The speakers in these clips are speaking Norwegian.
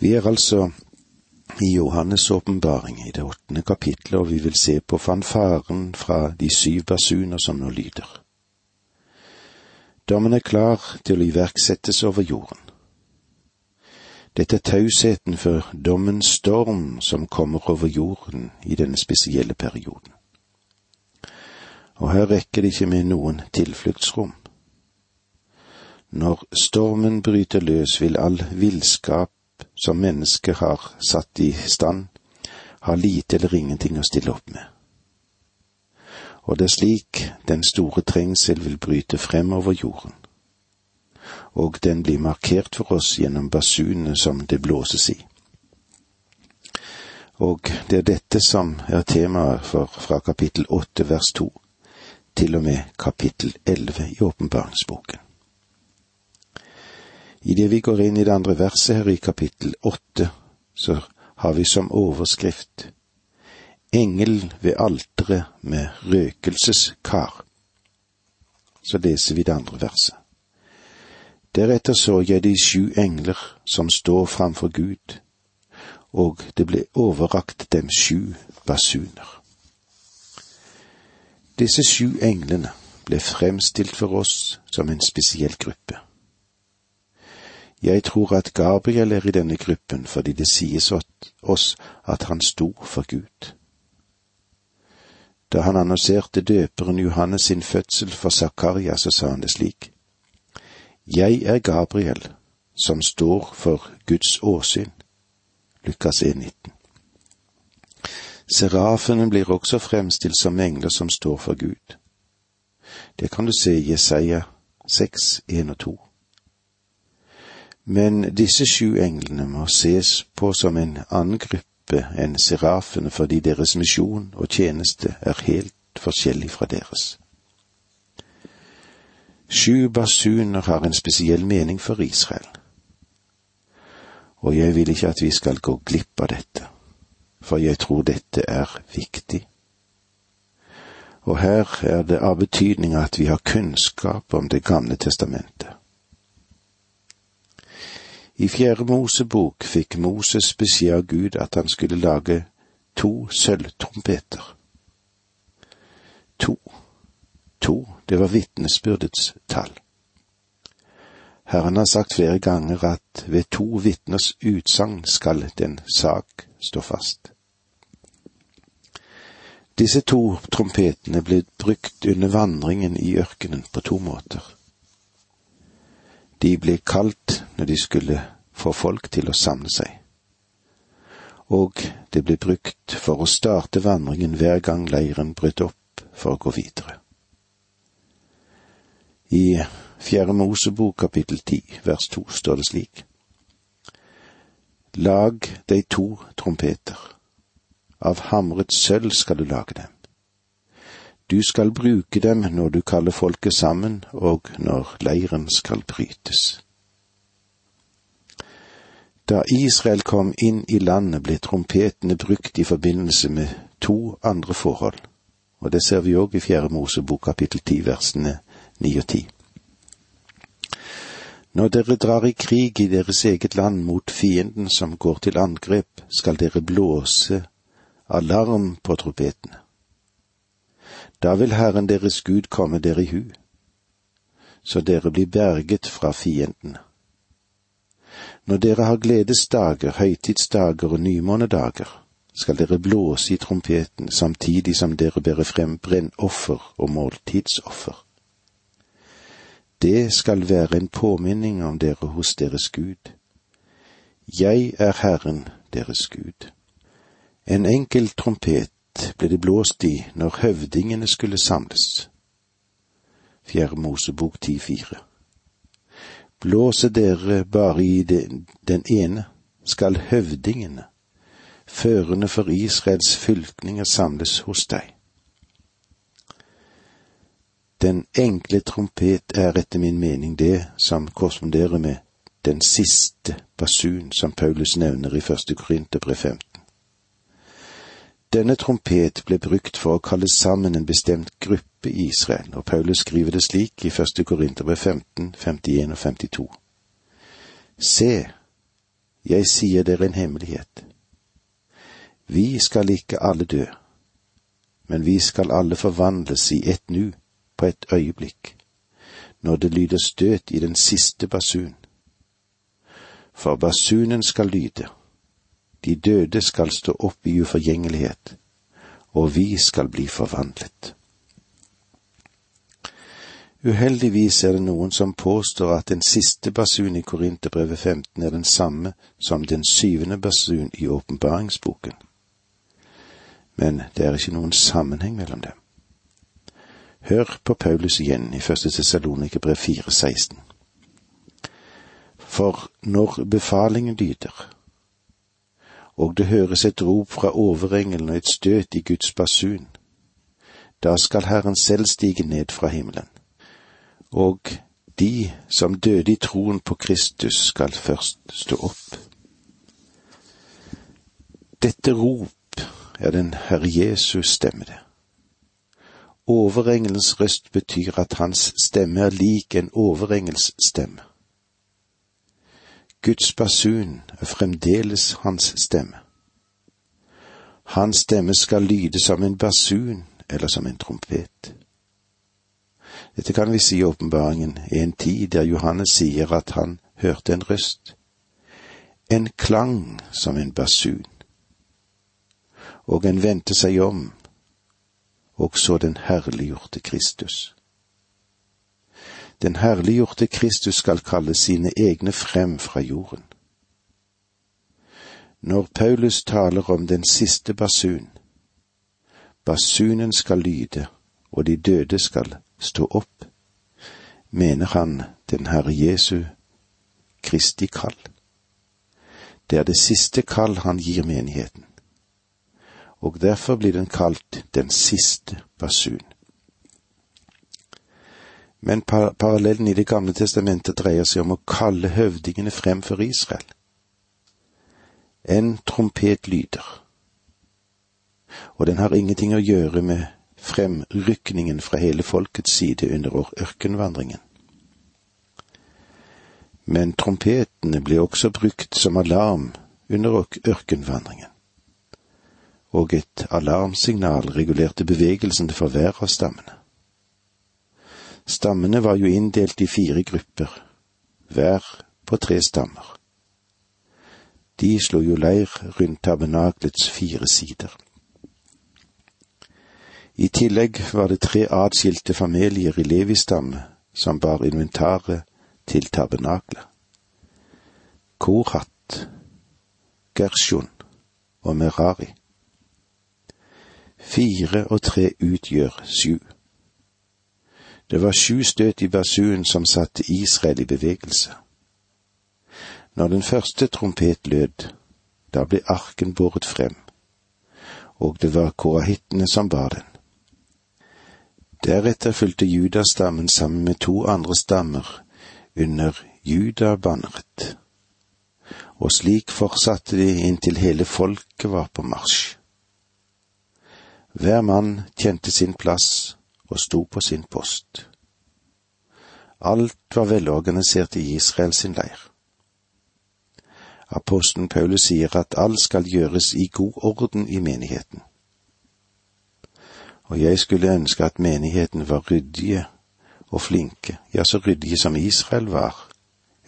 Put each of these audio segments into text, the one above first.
Vi er altså i Johannes' åpenbaring i det åttende kapitlet, og vi vil se på fanfaren fra de syv basuner som nå lyder. Dommen er klar til å iverksettes over jorden. Dette er tausheten for dommens storm som kommer over jorden i denne spesielle perioden. Og her rekker det ikke med noen tilfluktsrom. Når stormen bryter løs, vil all villskap som mennesket har satt i stand, har lite eller ingenting å stille opp med. Og det er slik den store trengsel vil bryte frem over jorden. Og den blir markert for oss gjennom basunene som det blåses i. Og det er dette som er temaet for fra kapittel åtte vers to til og med kapittel elleve i åpenbaringsboken. Idet vi går inn i det andre verset her i kapittel åtte, så har vi som overskrift Engel ved alteret med røkelseskar. Så leser vi det andre verset. Deretter så jeg de sju engler som står framfor Gud, og det ble overrakt dem sju basuner. Disse sju englene ble fremstilt for oss som en spesiell gruppe. Jeg tror at Gabriel er i denne gruppen fordi det sies oss at han sto for Gud. Da han annonserte døperen Johannes sin fødsel for Zakaria, så sa han det slik. Jeg er Gabriel, som står for Guds åsyn. Lukas 1,19. Serafene blir også fremstilt som engler som står for Gud. Det kan du se i Jesaja 6, 1 og 2. Men disse sju englene må ses på som en annen gruppe enn serafene fordi deres misjon og tjeneste er helt forskjellig fra deres. Sju basuner har en spesiell mening for Israel, og jeg vil ikke at vi skal gå glipp av dette, for jeg tror dette er viktig. Og her er det av betydning at vi har kunnskap om Det gamle testamentet. I Fjerde Mosebok fikk Moses beskjed av Gud at han skulle lage to sølvtrompeter. To. To, det var vitnesbyrdets tall. Herren har sagt flere ganger at ved to vitners utsagn skal den sak stå fast. Disse to trompetene ble brukt under vandringen i ørkenen på to måter. De ble kalt når de skulle få folk til å samle seg. Og det ble brukt for å starte vandringen hver gang leiren brøt opp for å gå videre. I Fjerde Mosebok kapittel ti vers to står det slik. Lag deg to trompeter. Av hamret sølv skal du lage dem. Du skal bruke dem når du kaller folket sammen og når leiren skal brytes. Da Israel kom inn i landet, ble trompetene brukt i forbindelse med to andre forhold, og det ser vi òg i Fjerde Mosebok kapittel ti versene ni og ti. Når dere drar i krig i deres eget land mot fienden som går til angrep, skal dere blåse alarm på trompetene. Da vil Herren deres Gud komme dere i hu, så dere blir berget fra fienden. Når dere har gledesdager, høytidsdager og nymånedager, skal dere blåse i trompeten samtidig som dere bærer frem brennoffer og måltidsoffer. Det skal være en påminning om dere hos deres Gud. Jeg er Herren deres Gud. En enkel trompet ble det blåst i når høvdingene skulle samles. Fjerde Mosebok 10,4. Blåse dere bare i den, den ene, skal høvdingene, førende for Israels fylkninger, samles hos deg. Den enkle trompet er etter min mening det som korresponderer med den siste basun som Paulus nevner i første Korinterbrev 15. Denne trompet ble brukt for å kalle sammen en bestemt gruppe i Israel, og Paulus skriver det slik i første Korinterbrev 15, 51 og 52. Se, Jeg sier dere en hemmelighet. Vi skal ikke alle dø, men vi skal alle forvandles i ett nu, på et øyeblikk, når det lyder støt i den siste basun. For basunen skal lyde, de døde skal stå opp i uforgjengelighet, og vi skal bli forvandlet. Uheldigvis er det noen som påstår at den siste basun i Korinterbrevet 15 er den samme som den syvende basun i åpenbaringsboken. Men det er ikke noen sammenheng mellom dem. Hør på Paulus igjen i første Tessalonikerbrev 4,16. For når befalingen lyder, og det høres et rop fra overengelen og et støt i Guds basun, da skal Herren selv stige ned fra himmelen og de som døde i troen på Kristus skal først stå opp. Dette rop er den Herre Jesus stemme det. Overengelens røst betyr at hans stemme er lik en overengels stemme. Guds basun er fremdeles hans stemme. Hans stemme skal lyde som en basun eller som en trompet. Dette kan vi si i åpenbaringen i en tid der Johannes sier at han hørte en røst, en klang som en basun, og en vendte seg om og så den herliggjorte Kristus. Den herliggjorte Kristus skal kalle sine egne frem fra jorden. Når Paulus taler om den siste basun, basunen skal lyde, og de døde skal stå opp, mener han den Herre Jesu Kristi kall. Det er det siste kall han gir menigheten, og derfor blir den kalt den siste basun. Men parallellen i Det gamle testamentet dreier seg om å kalle høvdingene frem for Israel. En trompet lyder, og den har ingenting å gjøre med fremrykningen fra hele folkets side under ørkenvandringen. Men trompetene ble også brukt som alarm under ørkenvandringen, og et alarmsignal regulerte bevegelsene for hver av stammene. Stammene var jo inndelt i fire grupper, hver på tre stammer. De slo jo leir rundt tabernaklets fire sider. I tillegg var det tre atskilte familier i Levi-stamme som bar inventaret til tabernaklet. Korat, Gershon og Merari. Fire og tre utgjør sju. Det var sju støt i basunen som satte Israel i bevegelse. Når den første trompet lød, da ble arken båret frem, og det var korahittene som bar den. Deretter fulgte judastammen sammen med to andre stammer under judabanneret, og slik fortsatte de inntil hele folket var på marsj. Hver mann kjente sin plass og sto på sin post. Alt var velorganisert i Israel sin leir. Apostelen Paulus sier at alt skal gjøres i god orden i menigheten og jeg skulle ønske at menigheten var ryddige og flinke, ja, så ryddige som Israel var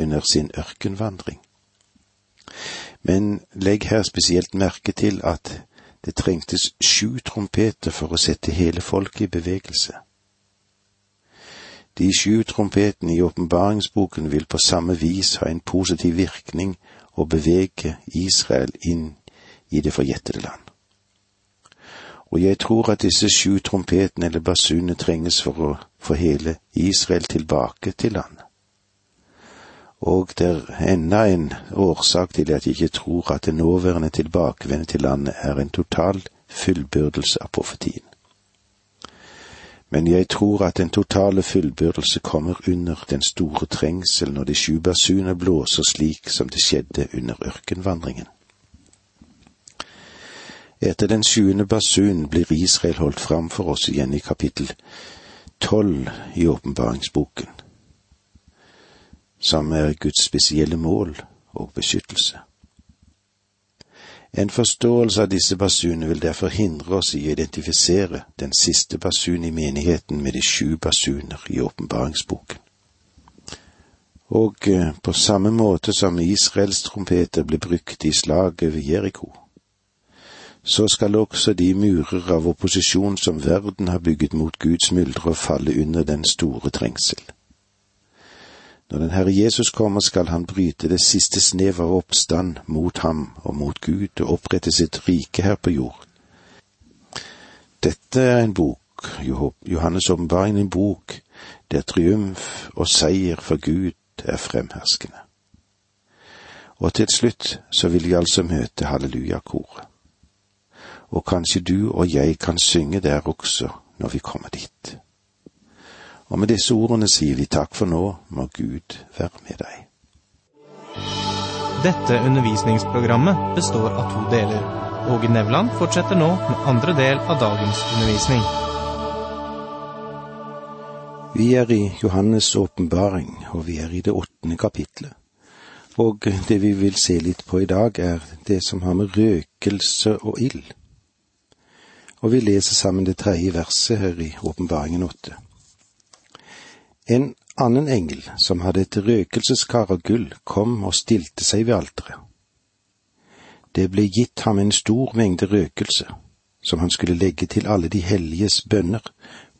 under sin ørkenvandring. Men legg her spesielt merke til at det trengtes sju trompeter for å sette hele folket i bevegelse. De sju trompetene i åpenbaringsboken vil på samme vis ha en positiv virkning og bevege Israel inn i det forjettede land og jeg tror at disse sju trompetene eller basunene trenges for å få hele Israel tilbake til landet. Og det er enda en årsak til at jeg ikke tror at det nåværende tilbakevende til landet er en total fullbyrdelse av profetien. Men jeg tror at den totale fullbyrdelse kommer under den store trengsel når de sju basuner blåser slik som det skjedde under ørkenvandringen. Etter den sjuende basun blir Israel holdt fram for oss igjen i kapittel tolv i åpenbaringsboken, som er Guds spesielle mål og beskyttelse. En forståelse av disse basunene vil derfor hindre oss i å identifisere den siste basun i menigheten med de sju basuner i åpenbaringsboken. Og eh, på samme måte som Israels trompeter ble brukt i slaget ved Jeriko, så skal også de murer av opposisjon som verden har bygget mot Guds myldre, falle under den store trengsel. Når den Herre Jesus kommer, skal han bryte det siste snev av oppstand mot ham og mot Gud og opprette sitt rike her på jord. Dette er en bok, Johannes' åpenbaring, en bok der triumf og seier for Gud er fremherskende. Og til slutt så vil vi altså møte hallelujakoret. Og kanskje du og jeg kan synge der også når vi kommer dit. Og med disse ordene sier vi takk for nå, må Gud være med deg. Dette undervisningsprogrammet består av to deler. Åge Nevland fortsetter nå med andre del av dagens undervisning. Vi er i Johannes' åpenbaring, og vi er i det åttende kapitlet. Og det vi vil se litt på i dag, er det som har med røkelse og ild. Og vi leser sammen det tredje verset her i Åpenbaringen åtte. En annen engel, som hadde et røkelseskar av gull, kom og stilte seg ved alteret. Det ble gitt ham en stor mengde røkelse, som han skulle legge til alle de helliges bønner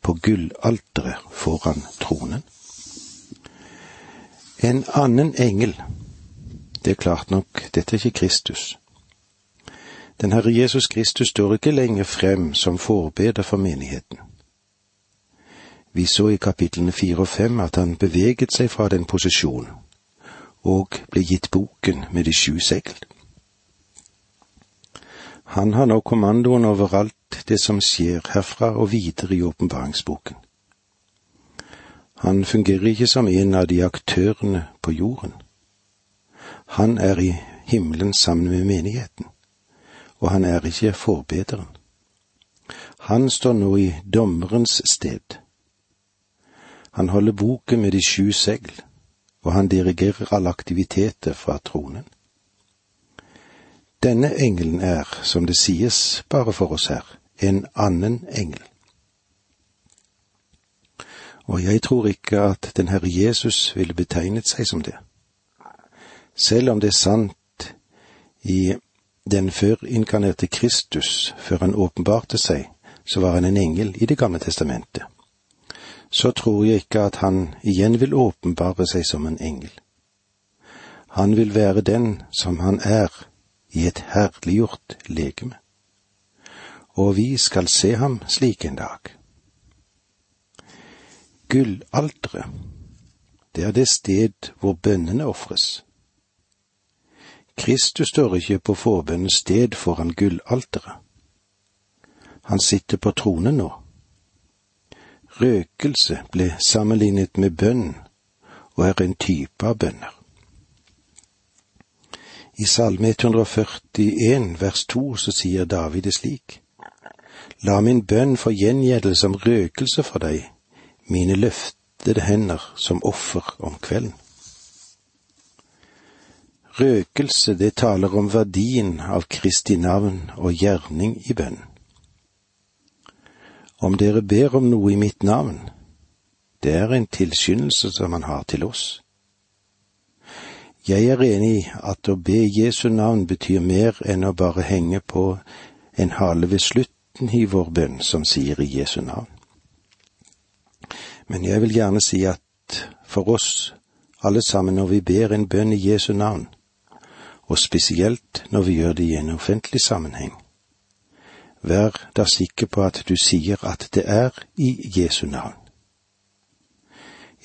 på gullalteret foran tronen. En annen engel, det er klart nok, dette er ikke Kristus. Den Herre Jesus Kristus står ikke lenger frem som forbeder for menigheten. Vi så i kapitlene fire og fem at han beveget seg fra den posisjonen, og ble gitt boken med de sju segl. Han har nå kommandoen over alt det som skjer herfra og videre i åpenbaringsboken. Han fungerer ikke som en av de aktørene på jorden. Han er i himmelen sammen med menigheten, og han er ikke forbederen. Han står nå i dommerens sted han holder boken med de sju segl, og han dirigerer alle aktiviteter fra tronen. Denne engelen er, som det sies bare for oss her, en annen engel. Og jeg tror ikke at den Herre Jesus ville betegnet seg som det. Selv om det er sant i den førinkarnerte Kristus, før han åpenbarte seg, så var han en engel i Det gamle testamentet så tror jeg ikke at han igjen vil åpenbare seg som en engel. Han vil være den som han er i et herliggjort legeme. Og vi skal se ham slik en dag. Gullalteret, det er det sted hvor bønnene ofres. Kristus står ikke på forbønnens sted foran gullalteret. Han sitter på tronen nå Røkelse ble sammenlignet med bønn, og er en type av bønner. I Salme 141 vers 2 så sier David det slik. La min bønn få gjengjelde som røkelse for deg, mine løftede hender som offer om kvelden. Røkelse, det taler om verdien av Kristi navn og gjerning i bønn. Om dere ber om noe i mitt navn, det er en tilskyndelse som han har til oss. Jeg er enig i at å be Jesu navn betyr mer enn å bare henge på en hale ved slutten i vår bønn som sier i Jesu navn. Men jeg vil gjerne si at for oss alle sammen når vi ber en bønn i Jesu navn, og spesielt når vi gjør det i en offentlig sammenheng, vær da sikker på at du sier at det er i Jesu navn.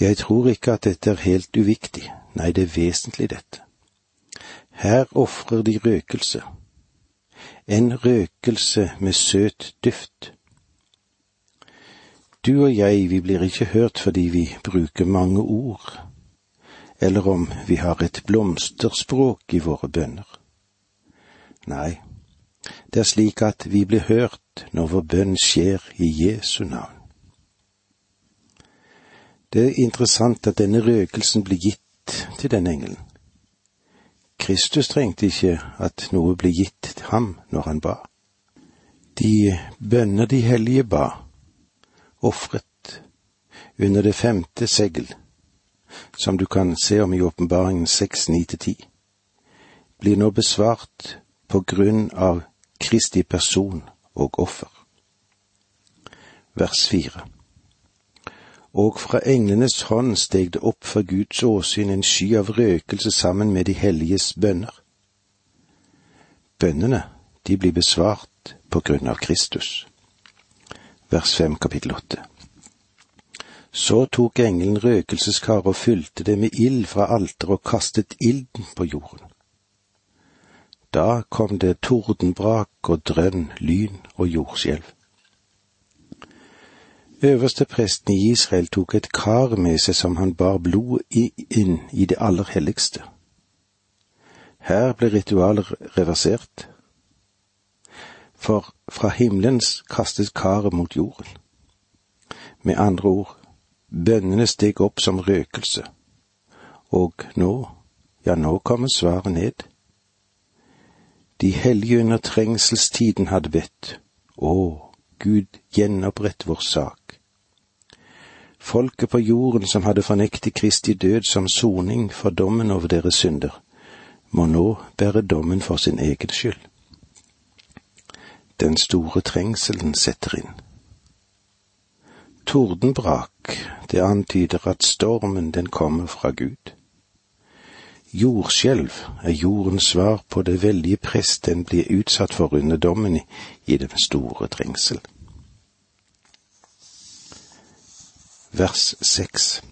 Jeg tror ikke at dette er helt uviktig, nei, det er vesentlig dette. Her ofrer de røkelse, en røkelse med søt duft. Du og jeg, vi blir ikke hørt fordi vi bruker mange ord, eller om vi har et blomsterspråk i våre bønner. Nei, det er slik at vi blir hørt når vår bønn skjer i Jesu navn. Det er interessant at denne røkelsen blir gitt til denne engelen. Kristus trengte ikke at noe ble gitt ham når han ba. De bønner de hellige ba, ofret under det femte segl, som du kan se om i åpenbaringen seks, ni til ti, blir nå besvart på grunn av Kristi person og offer. Vers fire. Og fra englenes hånd steg det opp for Guds åsyn en sky av røkelse sammen med de helliges bønner. Bønnene, de blir besvart på grunn av Kristus. Vers fem kapittel åtte. Så tok engelen røkelseskar og fylte det med ild fra alteret og kastet ilden på jorden. Da kom det tordenbrak og drønn, lyn og jordskjelv. Øverste presten i Israel tok et kar med seg som han bar blod inn i det aller helligste. Her ble ritualet reversert, for fra himmelen kastes karet mot jorden. Med andre ord, bønnene steg opp som røkelse, og nå, ja, nå kommer svaret ned de hellige under trengselstiden hadde bedt, Å, Gud, gjenopprett vår sak. Folket på jorden som hadde fornektet Kristi død som soning for dommen over deres synder, må nå bære dommen for sin egen skyld. Den store trengselen setter inn. Tordenbrak, det antyder at stormen den kommer fra Gud. Jordskjelv er jordens svar på det veldige press den blir utsatt for under dommen i den store trengsel. Vers seks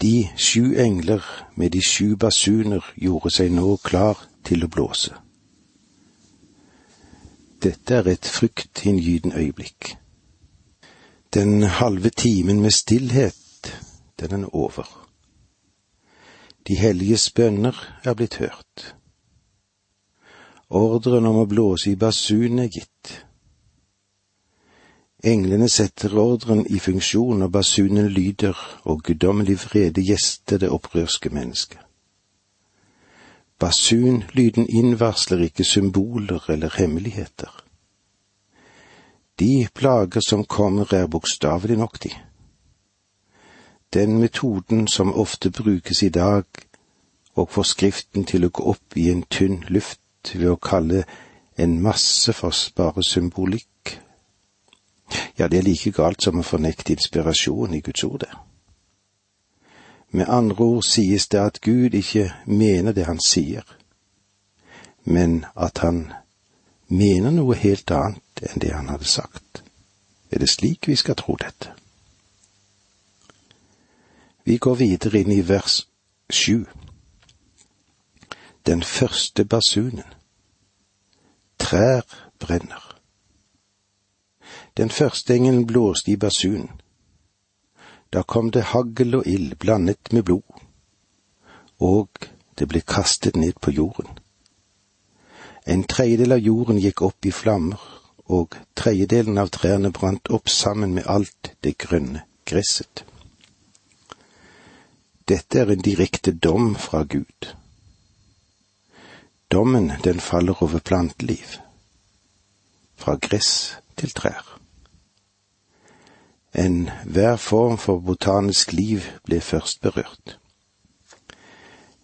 De sju engler med de sju basuner gjorde seg nå klar til å blåse. Dette er et fryktinngytende øyeblikk. Den halve timen med stillhet, den er over. De helliges bønner er blitt hørt. Ordren om å blåse i basun er gitt. Englene setter ordren i funksjon, og basunen lyder, og guddommelig vrede gjester det opprørske mennesket. Basunlyden innvarsler ikke symboler eller hemmeligheter. De plager som kommer, er bokstavelig nok de. Den metoden som ofte brukes i dag, og får Skriften til å gå opp i en tynn luft ved å kalle en masse for bare symbolikk. Ja, det er like galt som å fornekte inspirasjon i Guds ord. Med andre ord sies det at Gud ikke mener det han sier, men at han mener noe helt annet enn det han hadde sagt. Er det slik vi skal tro dette? Vi går videre inn i vers sju. Den første basunen. Trær brenner. Den første engelen blåste i basunen. Da kom det hagl og ild blandet med blod, og det ble kastet ned på jorden. En tredjedel av jorden gikk opp i flammer, og tredjedelen av trærne brant opp sammen med alt det grønne gresset. Dette er en direkte dom fra Gud. Dommen, den faller over planteliv. Fra gress til trær. Enhver form for botanisk liv ble først berørt.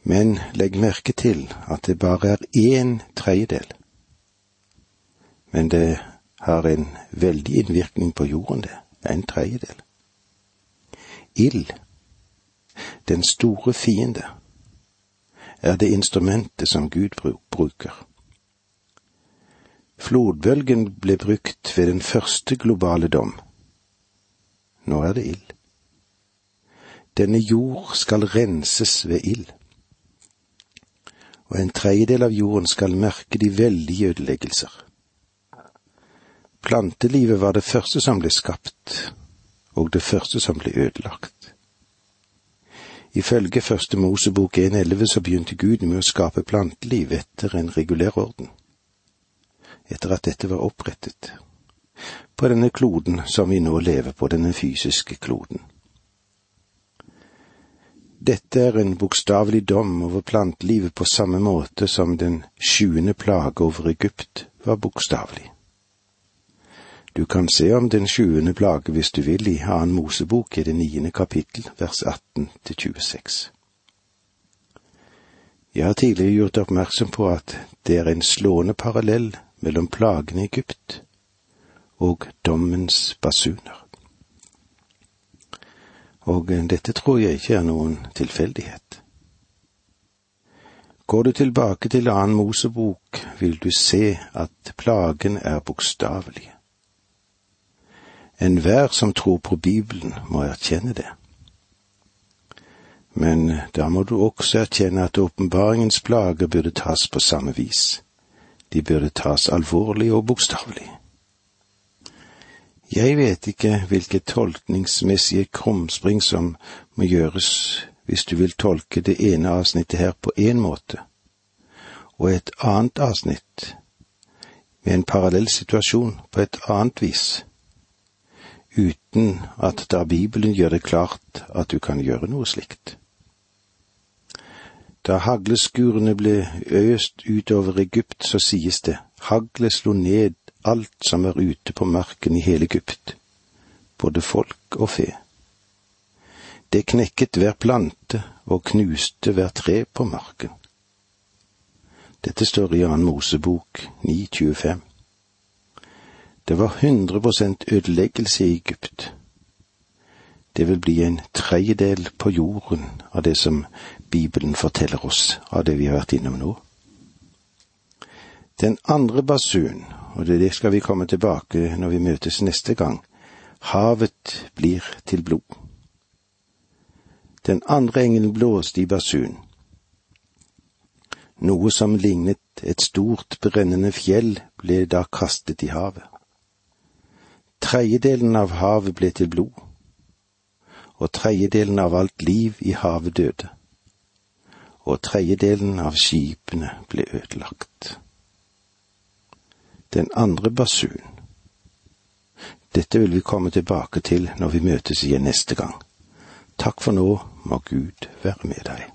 Men legg merke til at det bare er én tredjedel. Men det har en veldig innvirkning på jorden, det. En tredjedel. Ild den store fiende, er det instrumentet som Gud bruker. Flodbølgen ble brukt ved den første globale dom. Nå er det ild. Denne jord skal renses ved ild. Og en tredjedel av jorden skal merke de veldige ødeleggelser. Plantelivet var det første som ble skapt, og det første som ble ødelagt. Ifølge Første Mosebok 1.11 så begynte Gud med å skape planteliv etter en regulær orden. Etter at dette var opprettet. På denne kloden som vi nå lever på, denne fysiske kloden. Dette er en bokstavelig dom over plantelivet på samme måte som den sjuende plage over Egypt var bokstavelig. Du kan se om den sjuende plage hvis du vil i annen Mosebok i det niende kapittel, vers 18 til 26. Jeg har tidligere gjort oppmerksom på at det er en slående parallell mellom plagene i Egypt og dommens basuner. Og dette tror jeg ikke er noen tilfeldighet. Går du tilbake til annen Mosebok, vil du se at plagen er bokstavelig. Enhver som tror på Bibelen, må erkjenne det. Men da må du også erkjenne at åpenbaringens plager burde tas på samme vis. De burde tas alvorlig og bokstavelig. Jeg vet ikke hvilke tolkningsmessige krumspring som må gjøres hvis du vil tolke det ene avsnittet her på én måte, og et annet avsnitt med en parallell situasjon på et annet vis, uten at da Bibelen gjør det klart at du kan gjøre noe slikt. Da hagleskurene ble øst utover Egypt, så sies det, haglet slo ned alt som er ute på marken i hele Egypt, både folk og fe. Det knekket hver plante og knuste hver tre på marken. Dette står i annen Mosebok 925. Det var 100% ødeleggelse i Egypt. Det vil bli en tredjedel på jorden av det som Bibelen forteller oss av det vi har vært innom nå. Den andre basun, og det skal vi komme tilbake når vi møtes neste gang, havet blir til blod. Den andre engelen blåste i basun. Noe som lignet et stort brennende fjell ble da kastet i havet. Tredjedelen av havet ble til blod, og tredjedelen av alt liv i havet døde, og tredjedelen av skipene ble ødelagt den andre basun. Dette vil vi komme tilbake til når vi møtes igjen neste gang. Takk for nå, må Gud være med deg.